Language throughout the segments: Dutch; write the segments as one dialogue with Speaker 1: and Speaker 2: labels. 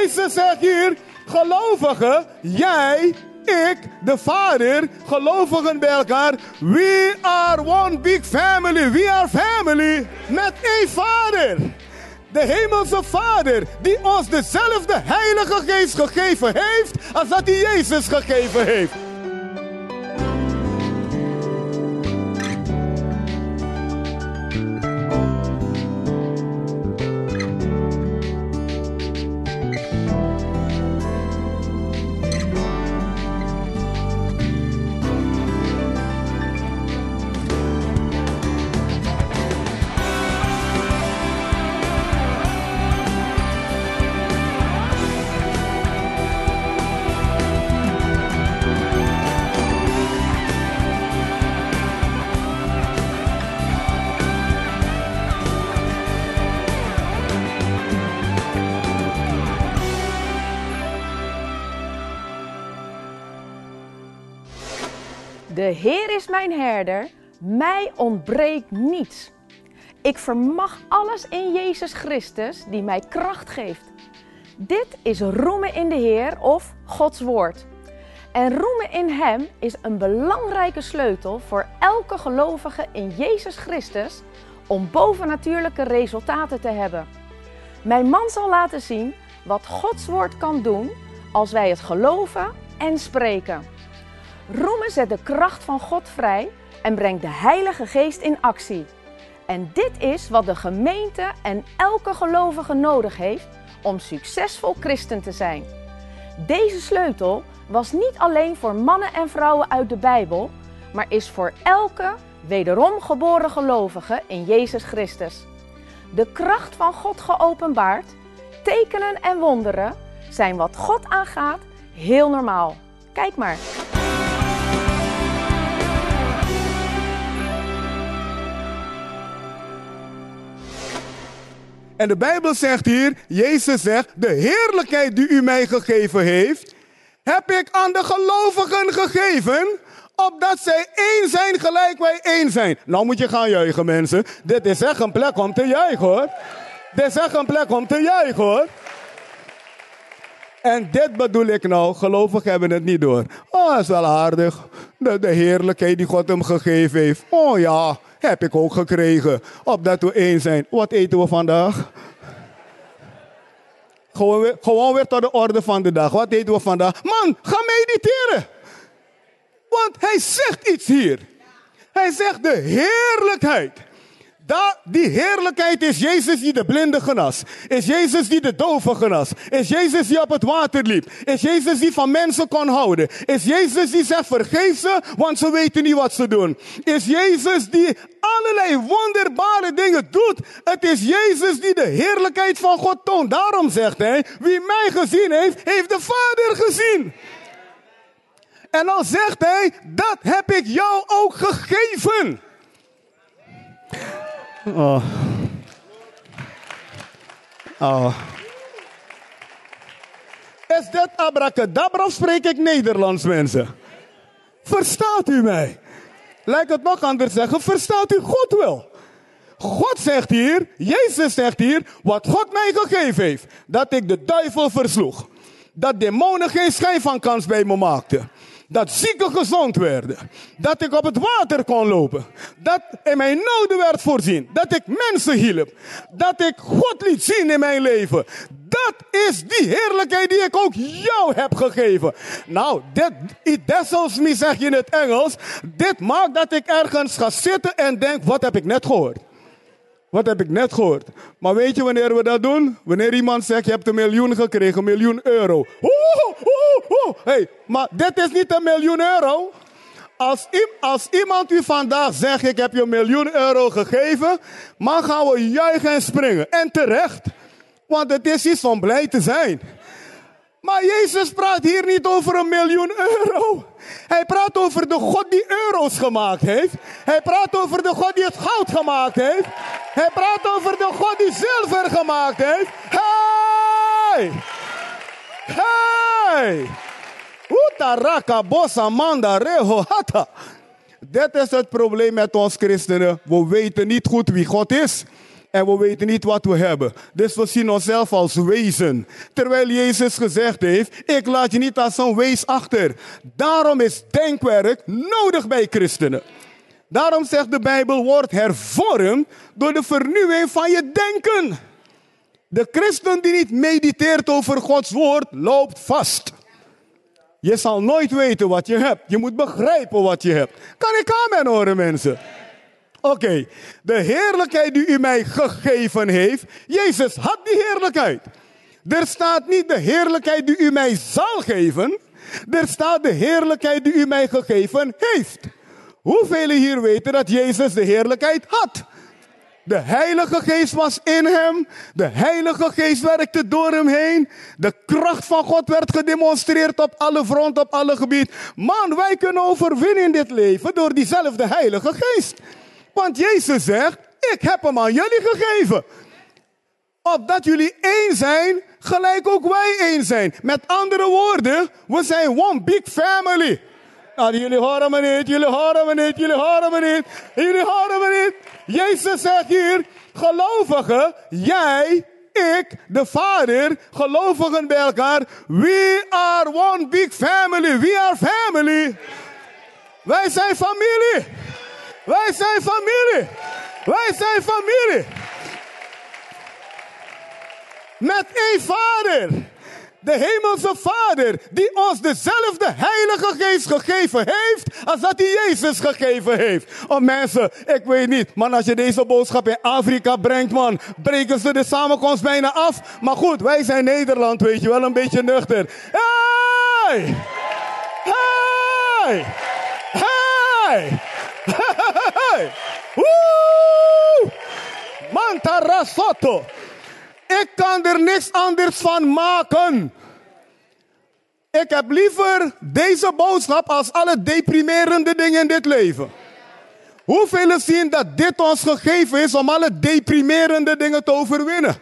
Speaker 1: Jezus zegt hier, gelovigen, jij, ik, de Vader, gelovigen bij elkaar. We are one big family. We are family. Met één Vader. De hemelse Vader, die ons dezelfde Heilige Geest gegeven heeft, als dat hij Jezus gegeven heeft.
Speaker 2: Heer is mijn herder, mij ontbreekt niets. Ik vermag alles in Jezus Christus die mij kracht geeft. Dit is roemen in de Heer of Gods woord. En roemen in Hem is een belangrijke sleutel voor elke gelovige in Jezus Christus om bovennatuurlijke resultaten te hebben. Mijn man zal laten zien wat Gods woord kan doen als wij het geloven en spreken. Roemen zet de kracht van God vrij en brengt de Heilige Geest in actie. En dit is wat de gemeente en elke gelovige nodig heeft om succesvol christen te zijn. Deze sleutel was niet alleen voor mannen en vrouwen uit de Bijbel, maar is voor elke wederom geboren gelovige in Jezus Christus. De kracht van God geopenbaard, tekenen en wonderen zijn wat God aangaat heel normaal. Kijk maar.
Speaker 1: En de Bijbel zegt hier, Jezus zegt, de heerlijkheid die u mij gegeven heeft, heb ik aan de gelovigen gegeven, opdat zij één zijn gelijk wij één zijn. Nou moet je gaan juichen mensen. Dit is echt een plek om te juichen hoor. Dit is echt een plek om te juichen hoor. En dit bedoel ik nou, gelovigen hebben het niet door. Oh, dat is wel aardig. De, de heerlijkheid die God hem gegeven heeft. Oh ja, heb ik ook gekregen. Opdat we één zijn. Wat eten we vandaag? Gewoon weer, gewoon weer tot de orde van de dag. Wat eten we vandaag? Man, ga mediteren. Want hij zegt iets hier. Hij zegt de heerlijkheid. Da, die heerlijkheid is Jezus die de blinde genas. Is Jezus die de dove genas. Is Jezus die op het water liep. Is Jezus die van mensen kon houden. Is Jezus die zegt vergeef ze, want ze weten niet wat ze doen. Is Jezus die allerlei wonderbare dingen doet. Het is Jezus die de heerlijkheid van God toont. Daarom zegt hij, wie mij gezien heeft, heeft de Vader gezien. En dan zegt hij, dat heb ik jou ook gegeven. Oh. Oh. Is dit abracadabra of spreek ik Nederlands, mensen? Verstaat u mij? Lijkt het nog anders zeggen, verstaat u God wel? God zegt hier, Jezus zegt hier, wat God mij gegeven heeft. Dat ik de duivel versloeg. Dat demonen geen schijn van kans bij me maakten. Dat zieken gezond werden. Dat ik op het water kon lopen. Dat in mijn noden werd voorzien. Dat ik mensen hielp. Dat ik God liet zien in mijn leven. Dat is die heerlijkheid die ik ook jou heb gegeven. Nou, dit, it me, zeg je in het Engels. Dit maakt dat ik ergens ga zitten en denk, wat heb ik net gehoord? Wat heb ik net gehoord? Maar weet je wanneer we dat doen? Wanneer iemand zegt, je hebt een miljoen gekregen, een miljoen euro. Oeh, oeh, oeh. Hey, maar dit is niet een miljoen euro. Als, als iemand u vandaag zegt, ik heb je een miljoen euro gegeven, dan gaan we juichen en springen. En terecht. Want het is iets om blij te zijn. Maar Jezus praat hier niet over een miljoen euro. Hij praat over de God die euro's gemaakt heeft. Hij praat over de God die het goud gemaakt heeft. Hij praat over de God die zilver gemaakt heeft. Hey! Hey! Utaraka bossa manda reho hata. Dit is het probleem met ons christenen. We weten niet goed wie God is. En we weten niet wat we hebben. Dus we zien onszelf als wezen. Terwijl Jezus gezegd heeft, ik laat je niet als een wees achter. Daarom is denkwerk nodig bij christenen. Daarom zegt de Bijbel, wordt hervormd door de vernieuwing van je denken. De christen die niet mediteert over Gods woord, loopt vast. Je zal nooit weten wat je hebt. Je moet begrijpen wat je hebt. Kan ik amen horen, mensen? Oké, de heerlijkheid die u mij gegeven heeft, Jezus had die heerlijkheid. Er staat niet de heerlijkheid die u mij zal geven, er staat de heerlijkheid die u mij gegeven heeft. Hoeveel hier weten dat Jezus de heerlijkheid had? De Heilige Geest was in hem. De Heilige Geest werkte door hem heen. De kracht van God werd gedemonstreerd op alle fronten, op alle gebieden. Man, wij kunnen overwinnen in dit leven door diezelfde Heilige Geest. Want Jezus zegt, ik heb hem aan jullie gegeven. Opdat jullie één zijn, gelijk ook wij één zijn. Met andere woorden, we zijn one big family. Nou, jullie horen me niet, jullie horen me niet, jullie horen me niet, jullie horen me niet. Jezus zegt hier, gelovigen, jij, ik, de Vader, gelovigen bij elkaar. We are one big family. We are family. Wij zijn familie. Wij zijn familie. Wij zijn familie. Met één vader. De hemelse vader die ons dezelfde heilige geest gegeven heeft als dat hij Jezus gegeven heeft. Oh mensen, ik weet niet, man als je deze boodschap in Afrika brengt man, breken ze de samenkomst bijna af. Maar goed, wij zijn Nederland, weet je wel, een beetje nuchter. Hey! Hey! Hey! Hey! Mantarasotto. Ik kan er niks anders van maken. Ik heb liever deze boodschap als alle deprimerende dingen in dit leven. Hoeveel zien dat dit ons gegeven is om alle deprimerende dingen te overwinnen?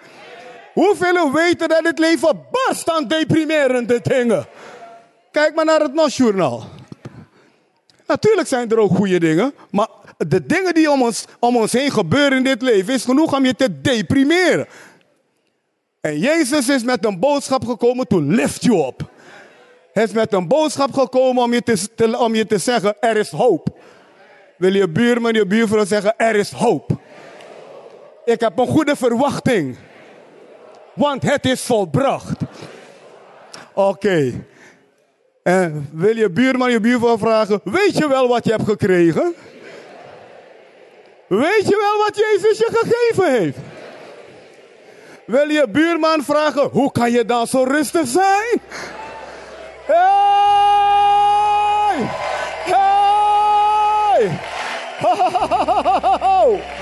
Speaker 1: Hoeveel weten dat het leven barst aan deprimerende dingen? Kijk maar naar het NOS-journaal. Natuurlijk zijn er ook goede dingen, maar de dingen die om ons, om ons heen gebeuren in dit leven is genoeg om je te deprimeren. En Jezus is met een boodschap gekomen to lift you up. Hij is met een boodschap gekomen om je te, om je te zeggen, er is hoop. Wil je buurman, je buurvrouw zeggen, er is hoop. Ik heb een goede verwachting. Want het is volbracht. Oké. En wil je buurman, je buurvrouw vragen, weet je wel wat je hebt gekregen? Weet je wel wat Jezus je gegeven heeft? Wil je buurman vragen, hoe kan je dan zo rustig zijn? Hey! Hey!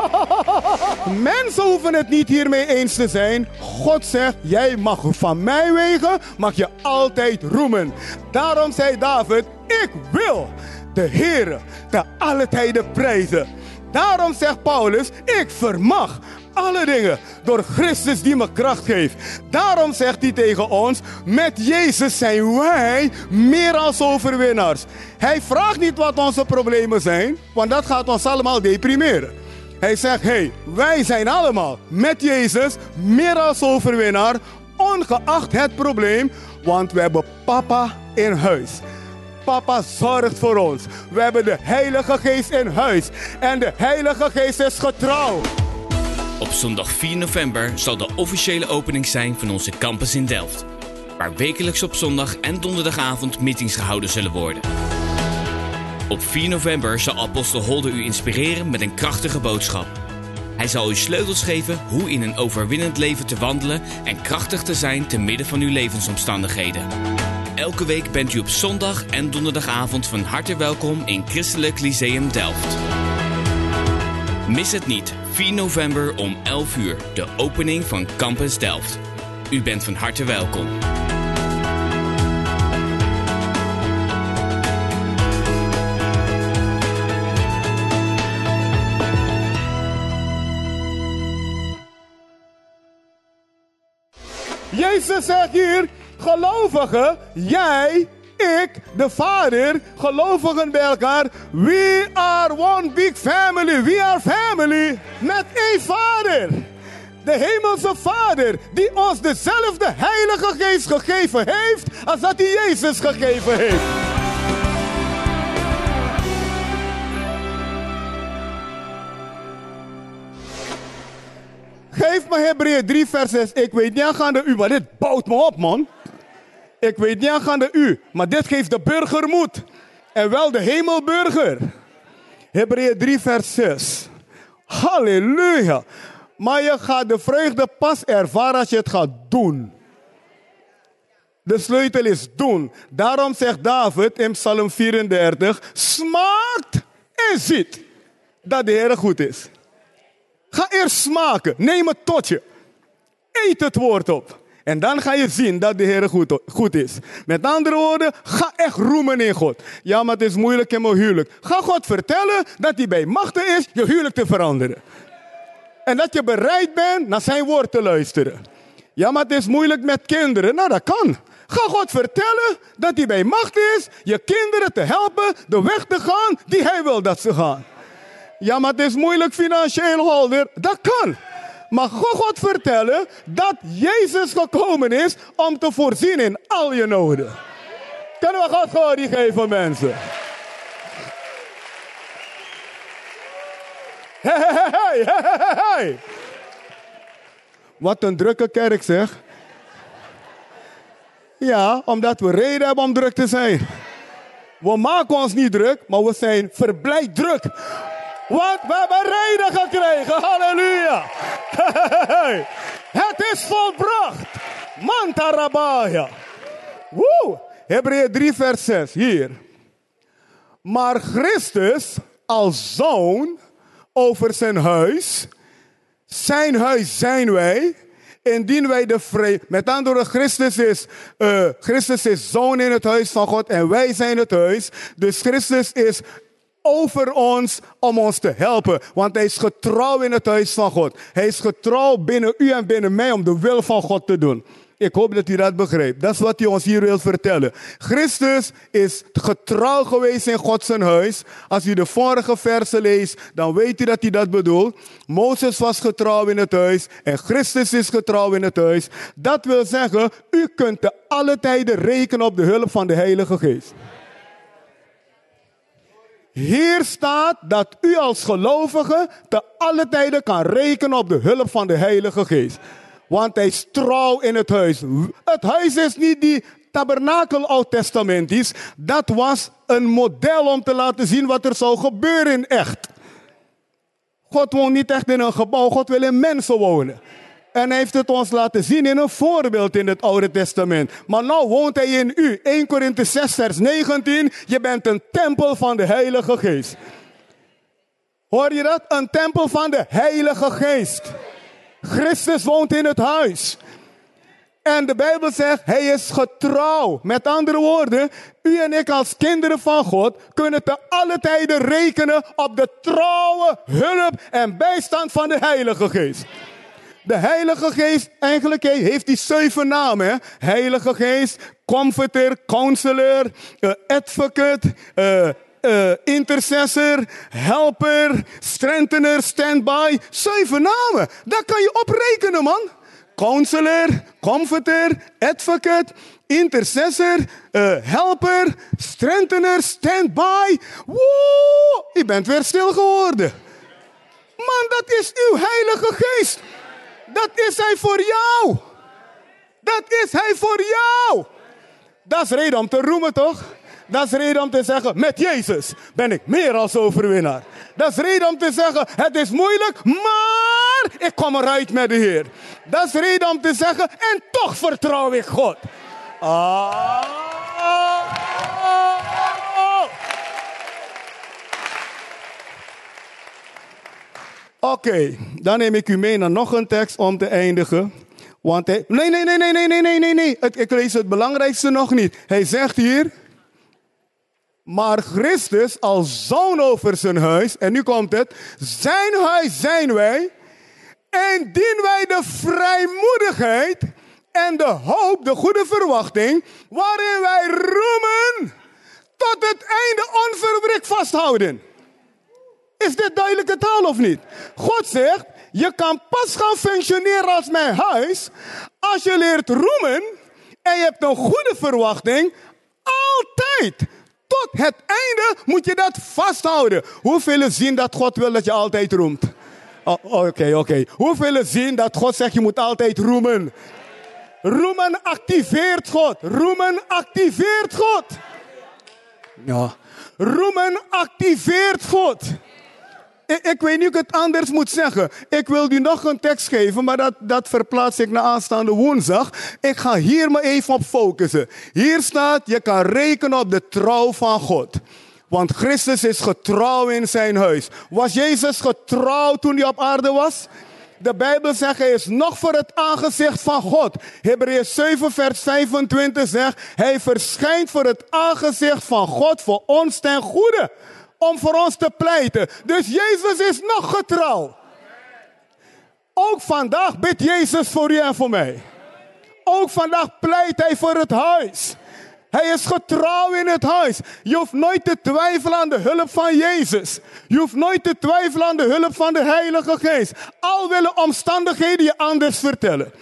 Speaker 1: Mensen hoeven het niet hiermee eens te zijn. God zegt, jij mag van mij wegen, mag je altijd roemen. Daarom zei David, ik wil de Heer te alle tijden prijzen. Daarom zegt Paulus, ik vermag alle dingen door Christus die me kracht geeft. Daarom zegt hij tegen ons, met Jezus zijn wij meer als overwinnaars. Hij vraagt niet wat onze problemen zijn, want dat gaat ons allemaal deprimeren. Hij zegt, hey, wij zijn allemaal met Jezus meer als overwinnaar, ongeacht het probleem, want we hebben papa in huis. Papa zorgt voor ons. We hebben de Heilige Geest in huis. En de Heilige Geest is getrouw.
Speaker 3: Op zondag 4 november zal de officiële opening zijn van onze campus in Delft. Waar wekelijks op zondag en donderdagavond meetings gehouden zullen worden. Op 4 november zal Apostel Holder u inspireren met een krachtige boodschap. Hij zal u sleutels geven hoe in een overwinnend leven te wandelen en krachtig te zijn te midden van uw levensomstandigheden. Elke week bent u op zondag en donderdagavond van harte welkom in Christelijk Lyceum Delft. Mis het niet, 4 november om 11 uur, de opening van Campus Delft. U bent van harte welkom.
Speaker 1: Jezus zegt hier, gelovige, jij, ik, de Vader, gelovigen bij elkaar. We are one big family. We are family. Met één Vader. De hemelse Vader, die ons dezelfde Heilige Geest gegeven heeft als dat hij Jezus gegeven heeft. Me Hebreeën 3 vers 6. Ik weet niet aan de u, maar dit bouwt me op man. Ik weet niet aan de u, maar dit geeft de burger moed. En wel de hemelburger. Hebreeën 3 vers 6. Halleluja. Maar je gaat de vreugde pas ervaren als je het gaat doen. De sleutel is doen. Daarom zegt David in Psalm 34: smaakt en ziet dat de Heer goed is. Ga eerst smaken. Neem het tot je. Eet het woord op. En dan ga je zien dat de Heer goed, goed is. Met andere woorden, ga echt roemen in God. Ja, maar het is moeilijk in mijn huwelijk. Ga God vertellen dat hij bij machten is je huwelijk te veranderen. En dat je bereid bent naar zijn woord te luisteren. Ja, maar het is moeilijk met kinderen. Nou, dat kan. Ga God vertellen dat hij bij macht is je kinderen te helpen de weg te gaan die hij wil dat ze gaan. Ja, maar het is moeilijk financieel holder. Dat kan. Maar God vertellen dat Jezus gekomen is om te voorzien in al je noden. Kunnen we God glorie geven, mensen? Hey, Wat een drukke kerk zeg. Ja, omdat we reden hebben om druk te zijn. We maken ons niet druk, maar we zijn verblijd druk. Want we hebben reden gekregen. Halleluja. Het is volbracht. Mantarabaya. Woe. Hebreeën 3 vers 6. Hier. Maar Christus als zoon over zijn huis. Zijn huis zijn wij. Indien wij de vrede. Met andere Christus is, uh, Christus is zoon in het huis van God en wij zijn het huis. Dus Christus is over ons om ons te helpen. Want hij is getrouw in het huis van God. Hij is getrouw binnen u en binnen mij om de wil van God te doen. Ik hoop dat u dat begrijpt. Dat is wat hij ons hier wil vertellen. Christus is getrouw geweest in Gods huis. Als u de vorige versen leest, dan weet u dat hij dat bedoelt. Mozes was getrouw in het huis en Christus is getrouw in het huis. Dat wil zeggen, u kunt te alle tijden rekenen op de hulp van de Heilige Geest. Hier staat dat u als gelovige te alle tijden kan rekenen op de hulp van de Heilige Geest. Want hij is trouw in het huis. Het huis is niet die tabernakel oud-testamentisch. Dat was een model om te laten zien wat er zou gebeuren in echt. God woont niet echt in een gebouw, God wil in mensen wonen. En hij heeft het ons laten zien in een voorbeeld in het Oude Testament. Maar nu woont hij in u. 1 Korinthe 6 vers 19. Je bent een tempel van de Heilige Geest. Hoor je dat? Een tempel van de Heilige Geest. Christus woont in het huis. En de Bijbel zegt, hij is getrouw. Met andere woorden, u en ik als kinderen van God kunnen te alle tijden rekenen op de trouwe hulp en bijstand van de Heilige Geest. De Heilige Geest, eigenlijk heeft die zeven namen. Heilige Geest, Comforter, Counselor, uh, Advocate, uh, uh, Intercessor, Helper, Strengthener, Standby. Zeven namen. Daar kan je oprekenen, man. Counselor, Comforter, Advocate, Intercessor, uh, Helper, Strengthener, Standby. Woe! Je bent weer stil geworden. Man, dat is uw Heilige Geest. Dat is hij voor jou. Dat is hij voor jou. Dat is reden om te roemen, toch? Dat is reden om te zeggen, met Jezus ben ik meer als overwinnaar. Dat is reden om te zeggen, het is moeilijk, maar ik kom eruit met de Heer. Dat is reden om te zeggen, en toch vertrouw ik God. Ah. Oké, dan neem ik u mee naar nog een tekst om te eindigen. Want hij. Nee, nee, nee, nee, nee, nee, nee, nee, nee. Ik, ik lees het belangrijkste nog niet. Hij zegt hier. Maar Christus als zoon over zijn huis. En nu komt het. Zijn huis zijn wij. En dienen wij de vrijmoedigheid En de hoop, de goede verwachting, waarin wij roemen tot het einde onverbreekt vasthouden. Is dit duidelijke taal of niet? God zegt, je kan pas gaan functioneren als mijn huis als je leert roemen en je hebt een goede verwachting. Altijd. Tot het einde moet je dat vasthouden. Hoeveel zien dat God wil dat je altijd roemt? Oké, oh, oké. Okay, Hoeveel zien dat God zegt je moet altijd roemen? Roemen activeert God. Roemen activeert God. Ja. Roemen activeert God. Ik, weet niet hoe ik het anders moet zeggen. Ik wil u nog een tekst geven, maar dat, dat verplaats ik naar aanstaande woensdag. Ik ga hier maar even op focussen. Hier staat, je kan rekenen op de trouw van God. Want Christus is getrouw in zijn huis. Was Jezus getrouw toen hij op aarde was? De Bijbel zegt, hij is nog voor het aangezicht van God. Hebreeën 7 vers 25 zegt, hij verschijnt voor het aangezicht van God voor ons ten goede om voor ons te pleiten. Dus Jezus is nog getrouw. Ook vandaag bidt Jezus voor u en voor mij. Ook vandaag pleit hij voor het huis. Hij is getrouw in het huis. Je hoeft nooit te twijfelen aan de hulp van Jezus. Je hoeft nooit te twijfelen aan de hulp van de Heilige Geest. Al willen omstandigheden je anders vertellen.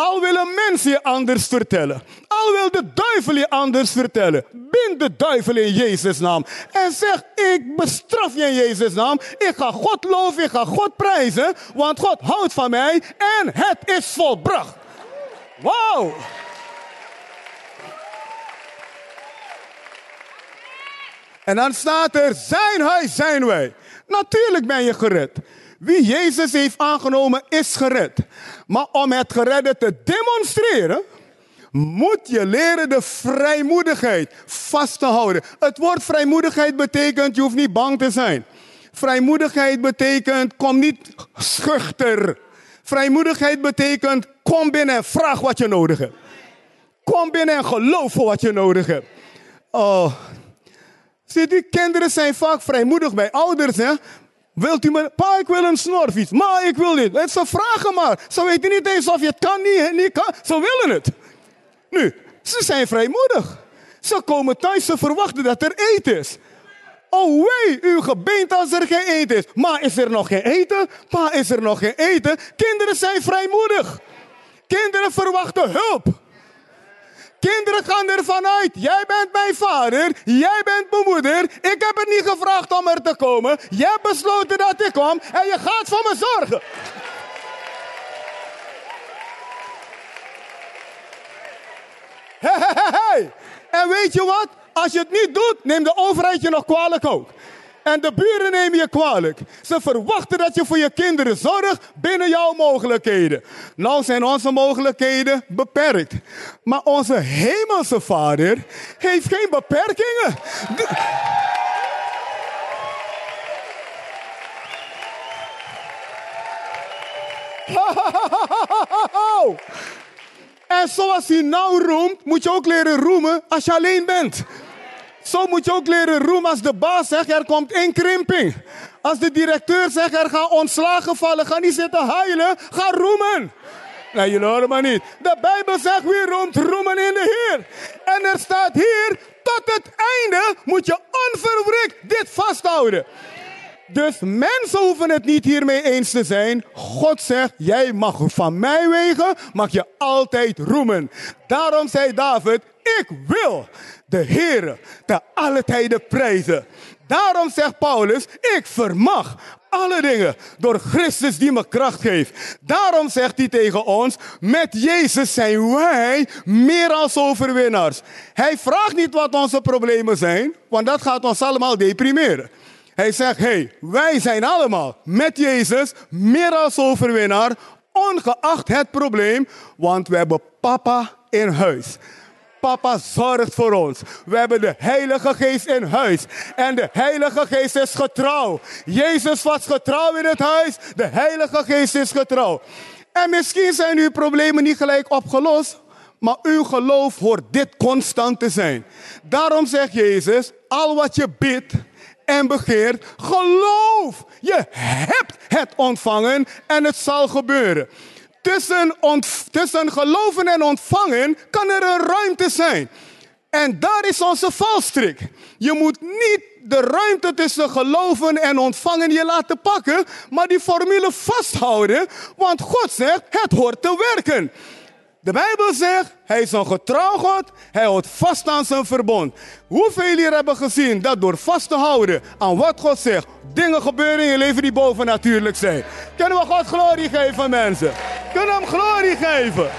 Speaker 1: Al willen mensen je anders vertellen. Al wil de duivel je anders vertellen. Bind de duivel in Jezus' naam. En zeg, ik bestraf je in Jezus' naam. Ik ga God loven, ik ga God prijzen. Want God houdt van mij en het is volbracht. Wow! En dan staat er, zijn huis zijn wij. Natuurlijk ben je gered. Wie Jezus heeft aangenomen is gered. Maar om het geredde te demonstreren, moet je leren de vrijmoedigheid vast te houden. Het woord vrijmoedigheid betekent, je hoeft niet bang te zijn. Vrijmoedigheid betekent, kom niet schuchter. Vrijmoedigheid betekent, kom binnen en vraag wat je nodig hebt. Kom binnen en geloof voor wat je nodig hebt. Oh. Ziet u, kinderen zijn vaak vrijmoedig bij ouders, hè? Wilt u me, pa, ik wil een snorfiets. Ma, ik wil dit. En ze vragen maar. Ze weten niet eens of je het kan, niet, niet kan. Ze willen het. Nu, ze zijn vrijmoedig. Ze komen thuis, ze verwachten dat er eten is. Oh wee, uw gebeente als er geen eten is. Ma, is er nog geen eten? Pa, is er nog geen eten? Kinderen zijn vrijmoedig. Kinderen verwachten hulp. Kinderen gaan ervan uit, jij bent mijn vader, jij bent mijn moeder. Ik heb het niet gevraagd om er te komen. Jij hebt besloten dat ik kom en je gaat voor me zorgen. Hey. En weet je wat? Als je het niet doet, neemt de overheid je nog kwalijk ook. En de buren nemen je kwalijk. Ze verwachten dat je voor je kinderen zorgt binnen jouw mogelijkheden. Nou zijn onze mogelijkheden beperkt. Maar onze hemelse vader heeft geen beperkingen. En zoals hij nou roemt, moet je ook leren roemen als je alleen bent. Zo moet je ook leren roemen als de baas zegt er komt inkrimping. Als de directeur zegt er gaan ontslagen vallen, ga niet zitten huilen, ga roemen. Nee, jullie horen maar niet. De Bijbel zegt wie roemt, roemen in de Heer. En er staat hier, tot het einde moet je onverwrikt dit vasthouden. Dus mensen hoeven het niet hiermee eens te zijn. God zegt, jij mag van mij wegen, mag je altijd roemen. Daarom zei David, ik wil de Heer te alle tijden prijzen. Daarom zegt Paulus, ik vermag alle dingen door Christus die me kracht geeft. Daarom zegt hij tegen ons, met Jezus zijn wij meer als overwinnaars. Hij vraagt niet wat onze problemen zijn, want dat gaat ons allemaal deprimeren. Hij zegt, hey, wij zijn allemaal met Jezus meer als overwinnaar, ongeacht het probleem, want we hebben papa in huis. Papa zorgt voor ons. We hebben de Heilige Geest in huis. En de Heilige Geest is getrouw. Jezus was getrouw in het huis. De Heilige Geest is getrouw. En misschien zijn uw problemen niet gelijk opgelost. Maar uw geloof hoort dit constant te zijn. Daarom zegt Jezus, al wat je bidt en begeert, geloof. Je hebt het ontvangen en het zal gebeuren. Tussen, geloven en ontvangen kan er een ruimte zijn. En daar is onze valstrik. Je moet niet de ruimte tussen geloven en ontvangen je laten pakken, maar die formule vasthouden, want God zegt, het hoort te werken. De Bijbel zegt, hij is een getrouw God, hij houdt vast aan zijn verbond. Hoeveel hier hebben gezien dat door vast te houden aan wat God zegt, dingen gebeuren in je leven die bovennatuurlijk zijn. Kunnen we God glorie geven, mensen? Kunnen we hem glorie geven?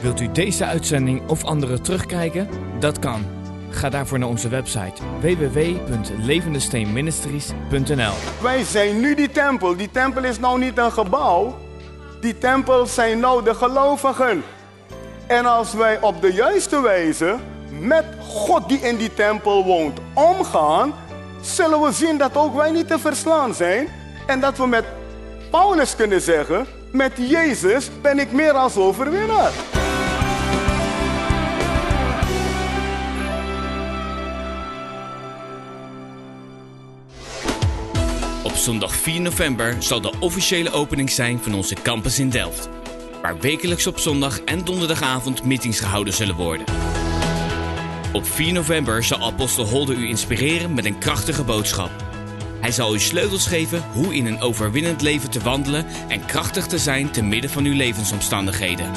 Speaker 3: Wilt u deze uitzending of andere terugkijken? Dat kan. Ga daarvoor naar onze website www.levendesteenministries.nl.
Speaker 1: Wij zijn nu die tempel. Die tempel is nou niet een gebouw. Die tempel zijn nou de gelovigen. En als wij op de juiste wijze met God die in die tempel woont omgaan, zullen we zien dat ook wij niet te verslaan zijn. En dat we met Paulus kunnen zeggen, met Jezus ben ik meer als overwinnaar.
Speaker 3: Zondag 4 november zal de officiële opening zijn van onze campus in Delft. Waar wekelijks op zondag en donderdagavond meetings gehouden zullen worden. Op 4 november zal apostel Holder u inspireren met een krachtige boodschap. Hij zal u sleutels geven hoe in een overwinnend leven te wandelen en krachtig te zijn te midden van uw levensomstandigheden.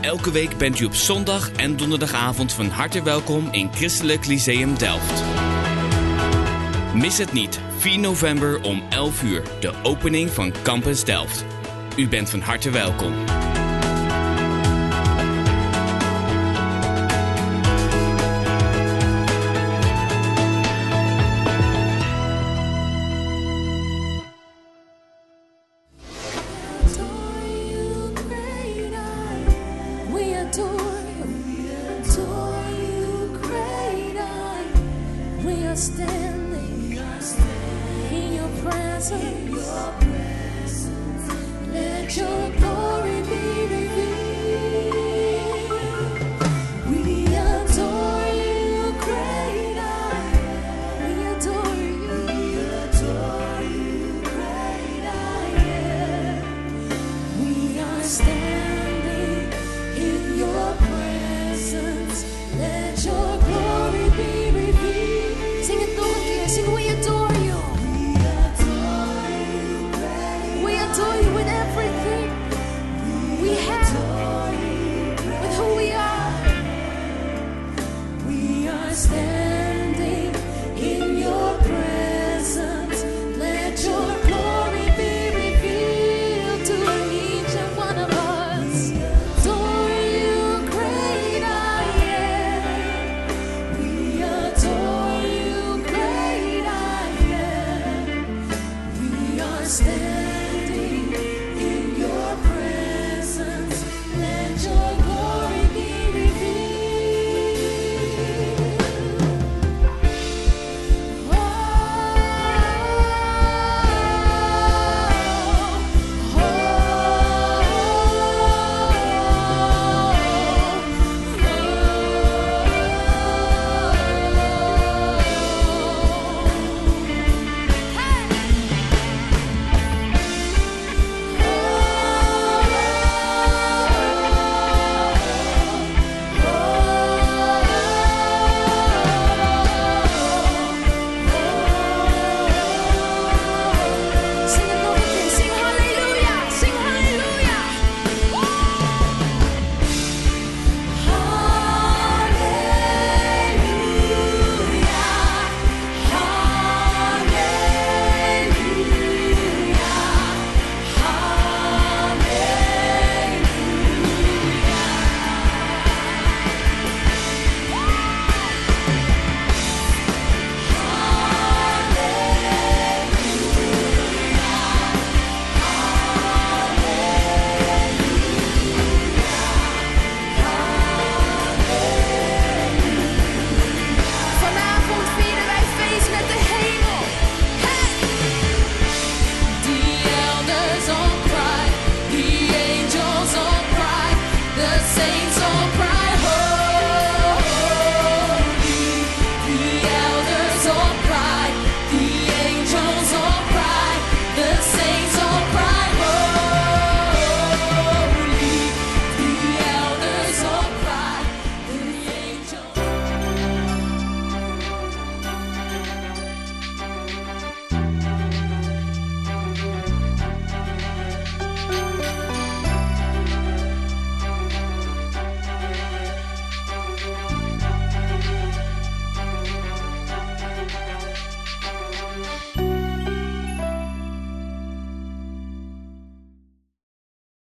Speaker 3: Elke week bent u op zondag en donderdagavond van harte welkom in Christelijk Lyceum Delft. Mis het niet, 4 november om 11 uur, de opening van Campus Delft. U bent van harte welkom.